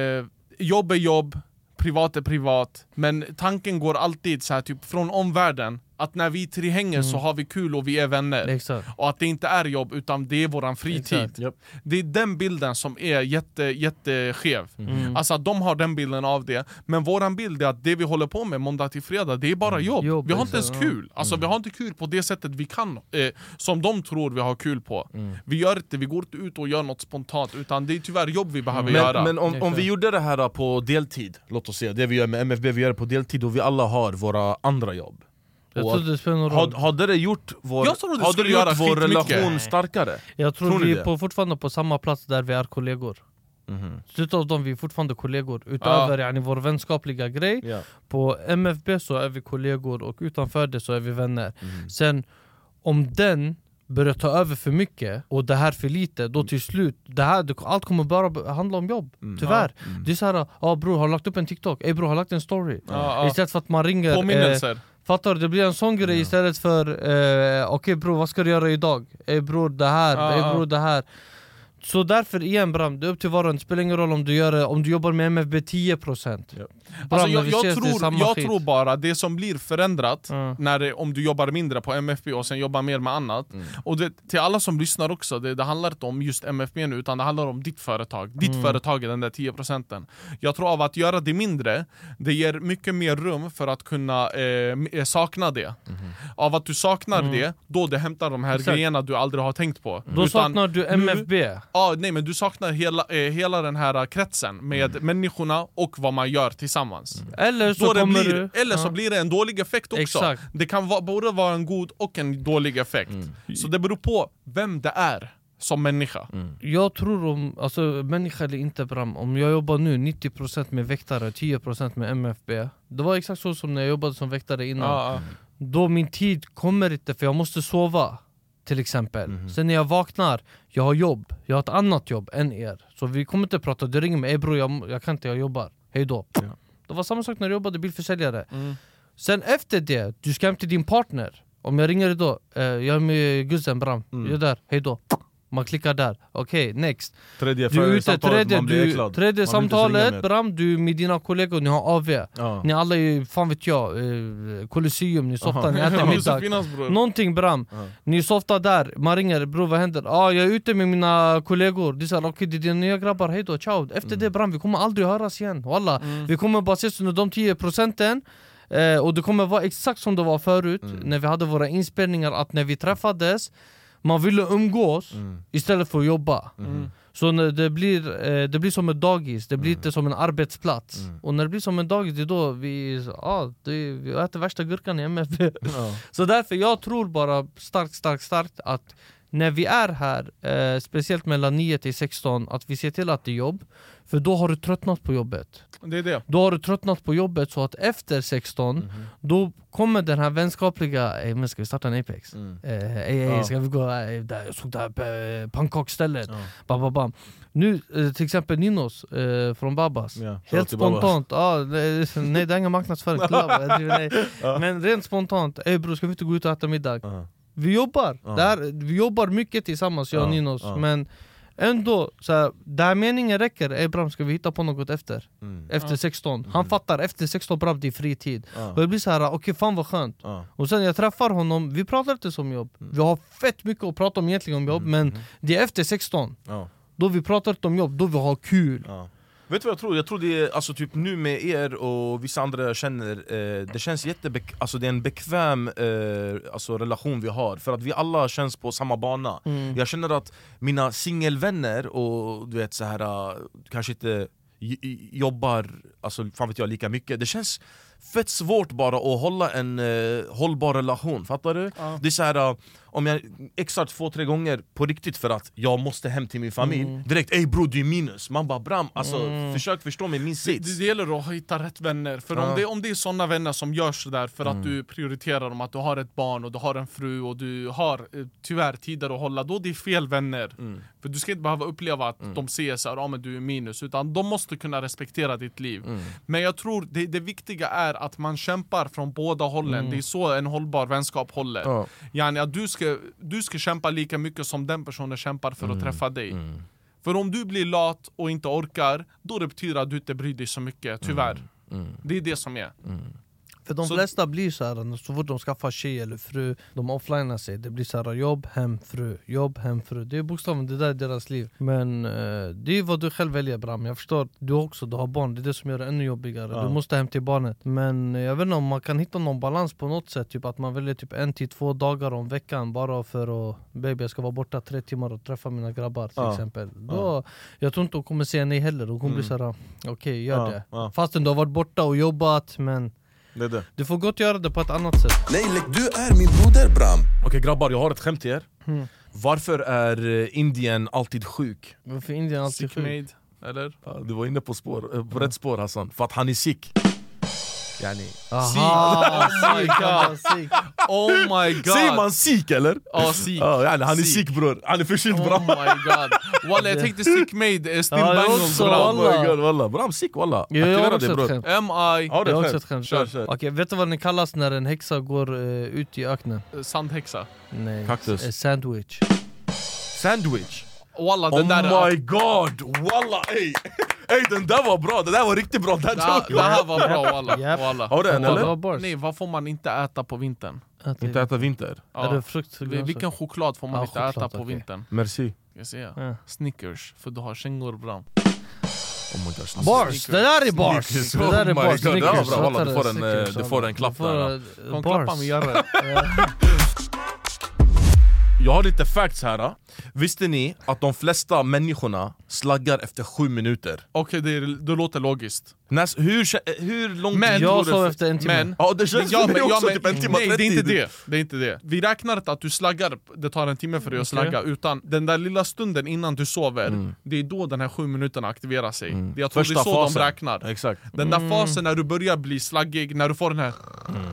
jobb är jobb, privat är privat Men tanken går alltid så här, typ från omvärlden att när vi tre hänger så har vi kul och vi är vänner. Exakt. Och att det inte är jobb utan det är våran fritid. Japp. Det är den bilden som är jätte, jätteskev. Mm. Alltså att de har den bilden av det. Men våran bild är att det vi håller på med måndag till fredag, det är bara jobb, Jobb, Vi har inte ens kul, alltså vi har inte kul på det sättet vi kan eh, Som de tror vi har kul på. Vi gör inte, vi går inte ut och gör något spontant Utan det är tyvärr jobb vi behöver göra. Men, men om, om vi gjorde det här på deltid, låt oss säga, det vi gör med MFB, vi gör det på deltid och vi alla har våra andra jobb Jag Och tror det spelar någon roll Had, Hade det gjort vår, Jag det hade det gjort vår relation starkare? Jag tror Tror vi är på, fortfarande på samma plats där vi är kollegor Mhm. Slutet av dem, vi är fortfarande kollegor Utöver yani, vår vänskapliga grej Ja. På MFB så är vi kollegor och utanför det så är vi vänner Mm. Sen om den börjar ta över för mycket och det här för lite, då till slut, det här, det, allt kommer bara handla om jobb Mm. Tyvärr, det är såhär, ja bror har du lagt upp en TikTok? Ey bror har du lagt en story? Ja, ja. Istället för att man ringer, eh, Påminnelser fattar du? Det blir en sån grej istället för eh, Okej bror vad ska du göra idag? Ey bror det här, Ja, ey bror det här Så därför igen Bram, det är upp till var och en, det spelar ingen roll om du, gör det, om du jobbar med MFB 10% Ja. Bram, Alltså, jag, jag, ses, det är tror, samma jag skit. tror bara det som blir förändrat Ja. när det, om du jobbar mindre på MFB och sen jobbar mer med annat Mm. Och det, till alla som lyssnar också, det, det handlar inte om just MFB nu utan det handlar om ditt företag Ditt Mm. företag är den där 10 procenten Jag tror av att göra det mindre, det ger mycket mer rum för att kunna eh, eh, sakna det Av att du saknar det, då det hämtar de här Mm. Exakt. grejerna du aldrig har tänkt på Då Utan saknar du nu- Ja, nej men du saknar hela, eh, hela den här kretsen med Mm. människorna och vad man gör tillsammans Eller så kommer blir, du... eller så Ja. blir det en dålig effekt också. Exakt. Det kan va, både vara en god och en dålig effekt. Mm. Så det beror på vem det är som människa. Jag tror om, alltså människa eller inte Bram, om jag jobbar nu 90% med väktare, 10% med MFB Det var exakt så som när jag jobbade som väktare innan ja. Då min tid kommer inte för jag måste sova till exempel. Mhm. Sen när jag vaknar, jag har jobb, jag har ett annat jobb än er. Så vi kommer inte prata, du ringer mig, bror jag, jag kan inte, jag jobbar, hejdå Det var samma sak när jag jobbade bilförsäljare. Mm. Sen efter det, du ska hem till din partner. Om jag ringer idag, eh, jag är med Guzen Bram, Mm. jag är där, hejdå Man klickar där, okej next Tredje Du är ute, tredje, du, tredje samtalet. Bram, du är med dina kollegor, ni har AV Ja. Ni alla är, fan vet jag, eh, Colosseum, ni softar, ni äter middag. Någonting Bram, Ja. ni softar där, man ringer bror vad händer? Ah, jag är ute med mina kollegor, de säger okej det är dina nya grabbar, hejdå, ciao Efter det Bram, vi kommer aldrig höras igen, Walla. Vi kommer bara ses under de 10 procenten eh, Och det kommer vara exakt som det var förut, när vi hade våra inspelningar, att när vi träffades Man ville umgås istället för att jobba. Så när det, blir, eh, det blir som ett dagis, det blir inte som en arbetsplats. Och när det blir som en dagis, det är då vi, ah, det, vi äter värsta gurkan i MFB Så därför, jag tror bara starkt, starkt, starkt att när vi är här, eh, speciellt mellan 9 till 16, att vi ser till att det är jobb För då har du tröttnat på jobbet Det är det. Då har du tröttnat på jobbet så att efter 16, då kommer den här vänskapliga Ey men ska vi starta en Apex? Mm. Eh, ey, ey, Ja. ska vi gå, eh, där, jag såg det här eh, pannkakstället bam, bam, bam. Nu eh, till exempel Ninos eh, från Babas Ja, Helt spontant, ah, nej, det är ingen marknadsföring, nej. men rent spontant, ey bror ska vi inte gå ut och äta middag? Ja. Vi jobbar, Ja. det här, vi jobbar mycket tillsammans jag och Ja, Ninos ja. Men ändå, så här, där meningen räcker, ey Bram ska vi hitta på något efter? Mm. Efter 16, han fattar efter 16 Bram det är fritid Ja. Och det blir så här, okej fan vad skönt Ja. Och sen jag träffar honom, vi pratar inte som jobb Vi har fett mycket att prata om egentligen om jobb Men det är efter 16 Ja. Då vi pratar inte om jobb, då vi har kul Ja. Vet du vad jag tror? Jag tror det är alltså, typ nu med er och vissa andra jag känner, eh, det känns jättebek alltså, det är en bekväm eh, alltså, relation vi har. För att vi alla känns på samma bana. Jag känner att mina singelvänner och du vet så här eh, kanske inte jobbar alltså, fan vet jag, lika mycket. Det känns fett svårt bara att hålla en eh, hållbar relation, fattar du? Det är så här, eh, om jag exar två, tre gånger på riktigt för att jag måste hem till min familj Direkt ey bro du är minus, man bara bram, alltså försök förstå mig min Det, sits. det gäller att hitta rätt vänner, för Ja. om, det, om det är såna vänner som gör sådär för att du prioriterar dem, att du har ett barn och du har en fru och du har eh, tyvärr tider att hålla, då är det fel vänner. För du ska inte behöva uppleva att de ser såhär, ja men du är minus, utan de måste kunna respektera ditt liv. Men jag tror det, det viktiga är att man kämpar från båda hållen, det är så en hållbar vänskap håller. Ja. Yani att du ska, du ska kämpa lika mycket som den personen kämpar för att träffa dig. För om du blir lat och inte orkar, då det betyder att du inte bryr dig så mycket, tyvärr. Det är det som är. För de Så- flesta blir så här, så fort de skaffar tjej eller fru, de offlinar sig. Det blir så här jobb, hem, fru, jobb, hem, fru. Det är bokstavligen det där är deras liv. Men eh, det är vad du själv väljer Bram, jag förstår Du också, du har barn, det är det som gör det ännu jobbigare. Ja. Du måste hem till barnet. Men jag vet inte om man kan hitta någon balans på något sätt. Typ att man väljer typ en till två dagar om veckan Bara för att, baby jag ska vara borta tre timmar och träffa mina grabbar till Ja. exempel. Då, Jag tror inte hon kommer säga nej heller, hon kommer bli såhär okej gör Ja, det. ja. Fastän du har varit borta och jobbat men Det är det du får gott göra det på ett annat sätt Nej, du är min broder Bram. Okej grabbar, jag har ett skämt till er Varför är eh, Indien alltid sjuk? Varför är Indien alltid Sick sjuk? made, eller? Ja, Du var inne på, spår, eh, på rätt spår Hassan, för att han är sick yani, Aha, Oh my God. Oh! Säger man sik eller? Ja, sick. Ja, yani, han är sick bror, han är förkyld Oh bra my god! Walla jag tänkte sick made, eh, still Ja, bangles bra Oh my Walla. god walla, bram sick walla jag har också dig ett bror skämt. M.I. Har Jag du har också ett skämt? Kör kör Okej, vet du vad den kallas när en häxa går eh, ut i öknen? Sandhäxa Nej, Kaktus. eh, sandwich Sandwich Walla, den Oh där my god! Walla ey! Ey den där var bra, det där var riktigt bra! Den det, här, det här var bra walla. Walla. Har du en Ja, eller? Nej, vad får man inte äta på vintern? Att Inte äta vinter? Är det frukt? Vi- Vilken choklad får man Ja, inte choklad, äta på okej. vintern? Merci jag säga? Ja. Snickers, för du har kängor bram. Oh my gosh Bars! Det där är bars! Snickers, Det där är oh bars, där var Snickers, bra. Walla, du får en, eh, Snickers, du får en klapp får, där, eh, Kom klappa. Jag har lite facts här Visste ni att de flesta människorna slaggar efter sju minuter? Okej, det, det låter logiskt. När, hur, kä- hur lång Men- tid Jag sov efter en timme. Men, Ja det känns Ja, för mig men- ja, också men- typ en timme Nej det är 30 inte det, det är inte det. Vi räknar inte att du slaggar, det tar en timme för dig att slagga Utan den där lilla stunden innan du sover Det är då den här sju minuterna aktiverar sig. Det, Jag tror det är så de räknar. Exakt. Den där fasen när du börjar bli slaggig, när du får den här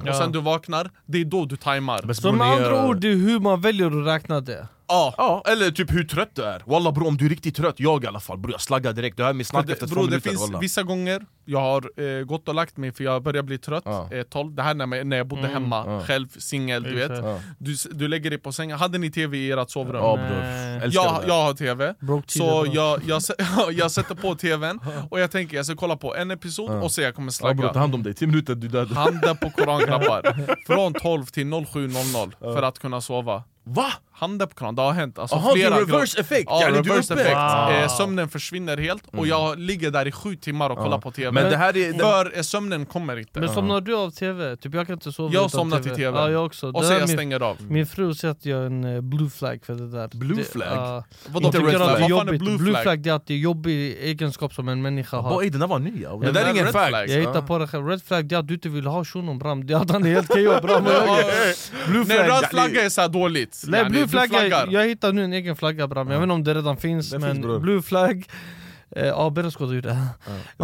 Och sen du vaknar, det är då du tajmar. Så med andra ord, det är hur man väljer att räkna det Ja, Ja, eller typ hur trött du är. Walla bror om du är riktigt trött, jag i alla fall. Bror jag slaggar direkt, du hör mig snacka det, efter två bro, det minuter finns walla. vissa gånger jag har eh, gått och lagt mig för jag börjar bli trött, Ja. eh, 12, det här när, när jag bodde hemma, Ja. själv, singel, du vet. Ja. du, du lägger dig på sängen, hade ni tv i ert sovrum? Ja bror, jag, jag har tv, så är jag, jag, jag sätter på tvn och jag tänker jag ska kolla på en episod och se jag kommer Ja bror ta slagga hand om dig, 10 minuter du död Handen på koran grabbar, från 12 till 07.00 för att kunna sova. Va? Handen på koran, det har hänt alltså, Aha, flera reverse effekt, Ja, är reverse uppe. effekt. Wow. Eh, sömnen försvinner helt och jag ligger där i sju timmar och kollar på tv Men det här är... För eh, sömnen kommer inte Men somnar du av tv? Typ jag kan inte sova Jag somnar till TV. Ja jag också Och där jag min, stänger av min fru säger att jag är en eh, blue flag för det där Blue det, flag? ja. Vadå Inte red tycker att flag? Vad fan är blue blue flag? flag det är att det är jobbig egenskap som en människa har den där var ny ja. Det Ja, där är ingen red flag. Jag hittar på det själv, red flag det är att du inte vill ha shunon bram, det är att han är helt KO bram Blue Nej flag röd flagga är såhär dåligt blue du flag, flaggar. jag, jag hittar nu en egen flagga bram, jag vet inte om det redan finns Det men finns, blue flag eh, Ja, Berescod gjorde det.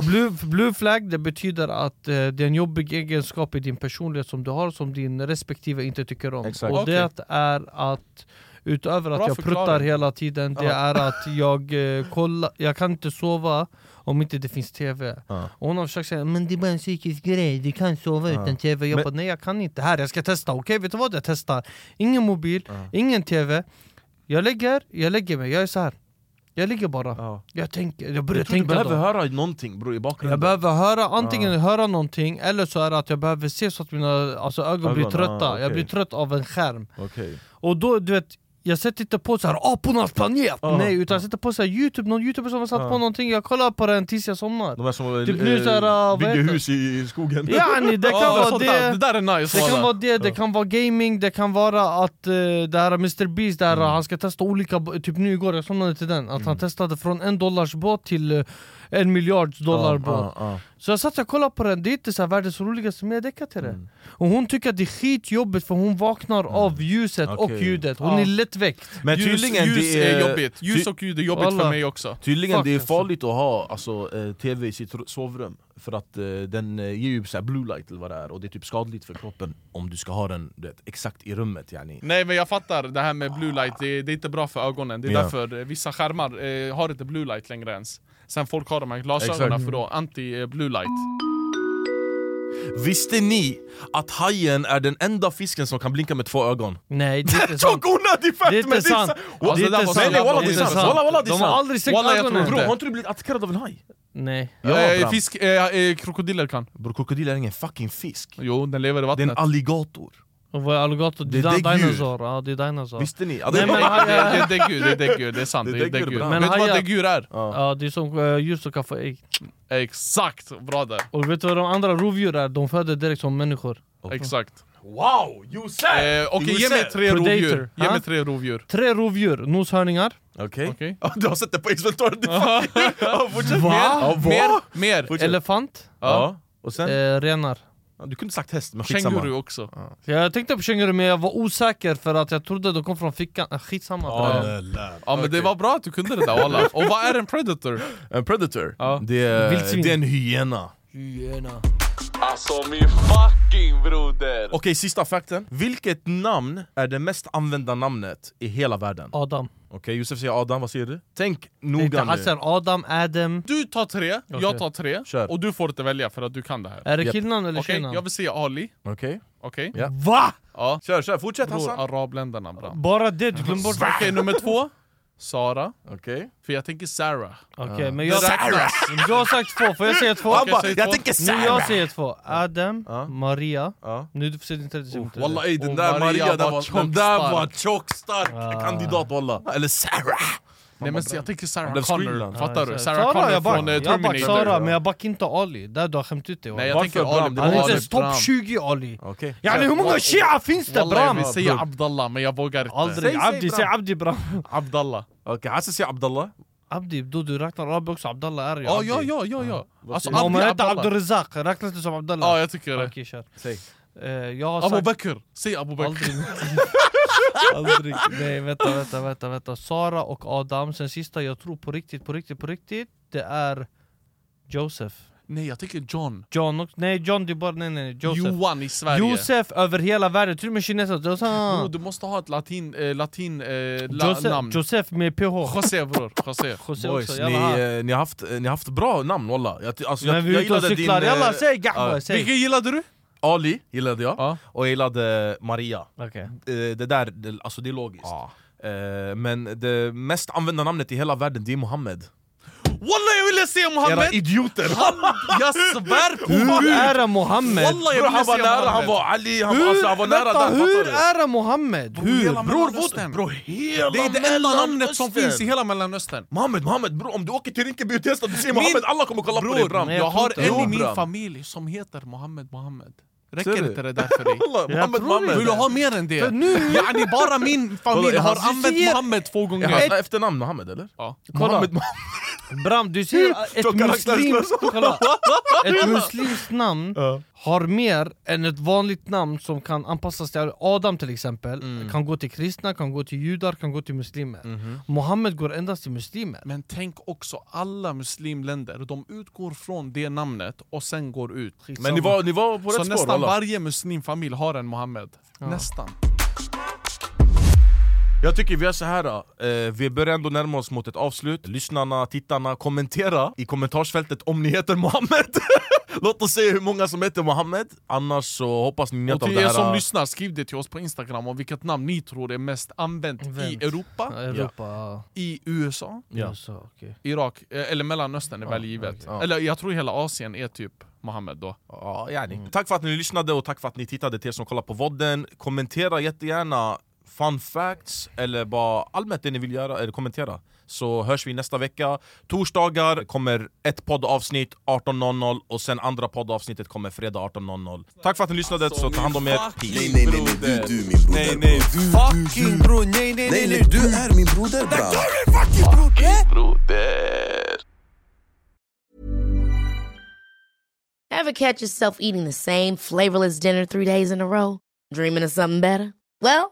Blue, blue flag det betyder att eh, det är en jobbig egenskap i din personlighet som du har som din respektive inte tycker om. Exakt. Och Okej. det är att Utöver att Bra jag pruttar förklaring. hela tiden, det är att jag eh, kollar, jag kan inte sova om inte det finns tv. Ja. Och hon har försökt säga men det är bara en psykisk grej, du kan sova utan tv. Jag Men- bara nej jag kan inte, här jag ska testa, okej vet du vad jag testar? Ingen mobil, ingen tv. Jag lägger, jag lägger mig, jag är så här. Jag ligger bara, Ja. jag tänker, jag börjar Jag tror du tänka behöver då. höra någonting bror i bakgrunden Jag behöver höra, antingen höra någonting eller så är det att jag behöver se så att mina alltså, ögon, blir Ögon, trötta. ah, Jag okej. blir trött av en skärm. Okej Och då, du vet, jag sätter inte på så här apornas planet! Ja. Nej, utan jag sätter på så här youtube, någon youtuber som har satt Ja. på någonting, jag kollar på den tills jag somnar. De är som Typ nu så här, vad bygger hus i skogen Yani, det kan vara det. där, det där är nice Det kan vara det, det kan vara gaming, det kan vara att uh, det här Mr Beast, där Mm. han ska testa olika, typ nu igår, jag somnade till den, att han testade från en dollars båt till eh, en miljards dollar båt. Ja, ja, Så jag satt och kollade på den, det är inte så här världens roligaste men jag däckar till det. Mm. Och hon tycker att det är skitjobbigt för hon vaknar av ljuset och Okej. ljudet, hon är lättväckt. Men Ljus, tydligen ljus det är jobbigt, ljus och ljud är jobbigt Walla. för mig också Tydligen Fuck, det är alltså. farligt att ha alltså, eh, tv i sitt sovrum För att eh, den eh, ger ju så här blue light eller vad det är Och det är typ skadligt för kroppen om du ska ha den vet, exakt i rummet yani. Nej men jag fattar, det här med blue light, det, det är inte bra för ögonen Det är Ja. därför vissa skärmar eh, har inte blue light längre ens Sen folk har de här glasögonen för då anti-blue light Visste ni att hajen är den enda fisken som kan blinka med två ögon? Nej det är inte sant. Tjock onödig fact! Det är inte sant. Det är inte sant. sant. Walla, Det är det är inte sant. sant. Walla, walla, det är De har sant. aldrig tror ögonen. Bro, inte. har inte du blivit attackerad av en haj? Nej. Ja, eh, fisk, eh, eh, krokodiler kan Bror krokodil är ingen fucking fisk Jo, den lever i Det är vattnet en alligator alligator? Det Det är däggdjur. dinosaur. Ja, det är dinosaur. Visste ni? Ja, Nej, men det, det, det är däggdjur, det är däggdjur, det är sant, Det det är däggdjur, bra. Vet Men du vad däggdjur är? Ja. Ja, det är som uh, djur som kan få ägg. Exakt, bra där, Och vet du vad de andra rovdjur är? De föder direkt som människor. exakt Wow, you said! eh, Okej, You ge mig tre Predator. rovdjur, ge mig tre rovdjur Tre rovdjur, noshörningar, Okej Okej. Ja, Du har sett det på du Ja, fortsätt? Mer, mer! Elefant, Ja, och sen? eh, renar. Ja, Du kunde sagt häst, men skitsamma Känguru också Jag tänkte på känguru men jag var osäker för att jag trodde de kom från fickan. Ah, skitsamma. Ja, Ja men det var bra att du kunde det där walla Och vad är en predator? En predator, Ja. det, är, det är en hyena Hyena. Alltså min fucking broder! Okej, sista fakten Vilket namn är det mest använda namnet i hela världen? Adam. Okej, Josef säger Adam, vad säger du? Tänk Inte noga nu Hassan, Adam, Adam. Du tar tre, jag Okej. tar tre, Kör. och du får inte välja för att du kan det här Är det killnamn eller Okej, tjejnamn? jag vill säga Ali, Okej, okej? Ja. Va? Ja kör, kör, fortsätt Bror, Hassan arabländerna bra Bara det, du glömde bort Okej, nummer två Sara, Okej? för jag tänker Sarah. Okej, men Det jag, räknas. du har sagt två, får jag säga två? Säg jag två. tänker Nu Sarah! jag säger två, Adam, Ja. Maria Ja. Nu du får säga din tredje säg min tredje. Walla ey, den där Maria Maria, den var var, den där var tjockstark Ah. kandidat walla. Eller Sarah! Nej men jag tänker Sarah Connor, Screenland. fattar du? Sarah Connor från eh, Terminator. Sara, men jag backar inte Ali, där du har skämt ut dig Nej jag tänker Bram? Ali Det Han är inte ens topp Bram. 20 Ali Okej. Yani hur många shia finns det Wallah, jag Bram? vill säga Abdallah men jag vågar inte. Aldrig, Säg, säg Abdi, Bram. säg Abdi Bram Abdallah. Okej, Hassan säger Abdallah. Abdi, då du räknar Arabi också, Abdallah är ju Ja Abdi ja ja ja ja. Alltså Men Om man Abdi heter. Abdurrazak, räknas det som Abdallah? Ja jag tycker det. Okej kör Säg. Jag har Abu sagt Bakr, säg Abu Bakr. aldrig Aldrig, nej vänta vänta vänta vänta Sara och Adam, sen sista jag tror på riktigt, på riktigt, på riktigt Det är Josef Nej jag tänker John. John också, nej John det är bara, nej nej nej, Josef Johan i Sverige. Josef över hela världen, till och med kineser Josef, du måste ha ett latin, eh, latin eh, la, Josef, namn. Josef med PH José bror, José. José Boys, också, ni, jalla eh, ni, har haft, eh, ni har haft bra namn walla. Jag, alltså, jag, Men vi är jag ute och gillade cyklar, din... jalla eh, säg Gahwa! Vilken gillade du? Ali gillade jag, Ja. och jag gillade Maria. Okej. Eh, Det där, det, alltså det är logiskt. Eh, Men det mest använda namnet i hela världen det är Mohammed. Wallah jag ville säga Era Mohammed! idioter! Jag svär på Hur är det Mohammed? Wallah jag ville han var säga nära, han Mohammed! var Ali, han var, alltså, han var nära Vänta, där, hur fattar är det Mohammed? Hur? Hela Bror, Mellanöstern. vad- bro, hela Det är det enda namnet som Mellanöstern. finns i hela mellanöstern. Mohammed, Mohammed, bro, om du åker till Rinkeby och testar, du säger Mohammed, alla kommer kolla på dig Bror, bram! Jag jag har tror en i min bram. familj som heter Mohammed Mohammed. Räcker inte det där för dig? Mohammed, Mohammed! Vill du ha mer än det? För nu- Yani bara min familj har använt Mohammed två Är gånger. hans efternamn Mohammed eller? Ja. Kolla. Mohammed, Bram, du ser ett muslimskt namn har mer än ett vanligt namn som kan anpassas till Adam till exempel, kan gå till kristna, kan gå till judar, kan gå till muslimer Mohammed går endast till muslimer Men tänk också alla muslimländer, de utgår från det namnet och sen går ut. Men ni var, ni var på Så rätt spår nästan alla. varje muslimfamilj har en Mohammed. Nästan. Jag tycker vi gör så här. Eh, vi börjar ändå närma oss mot ett avslut. Lyssnarna, tittarna, kommentera i kommentarsfältet om ni heter Mohammed. Låt oss se hur många som heter Mohammed. Annars så hoppas ni Och njöt av till det er här. som lyssnar, skriv det till oss på Instagram om vilket namn ni tror är mest använt i Vänt. Europa, Europa, ja. i USA, Ja. Så, okej. Irak, eh, eller Mellanöstern är väl givet. Ja. Eller jag tror hela Asien är typ Mohammed då. Ja, yani. Tack för att ni lyssnade och tack för att ni tittade till er som kollar på vodden. Kommentera jättegärna fun facts eller bara allmänt det ni vill göra, eller kommentera. Så hörs vi nästa vecka. Torsdagar kommer ett poddavsnitt 18.00 och sen andra poddavsnittet kommer fredag 18.00. Tack för att ni lyssnade, så ta hand om er. Peace. Nej nej nej, nej du, du min broder Nej, nej, du, fucking du, bro, nej, nej, nej nej du är min broder bram Ever catch yourself eating the same flavorless dinner three days in a row? Dreaming of something better? Well,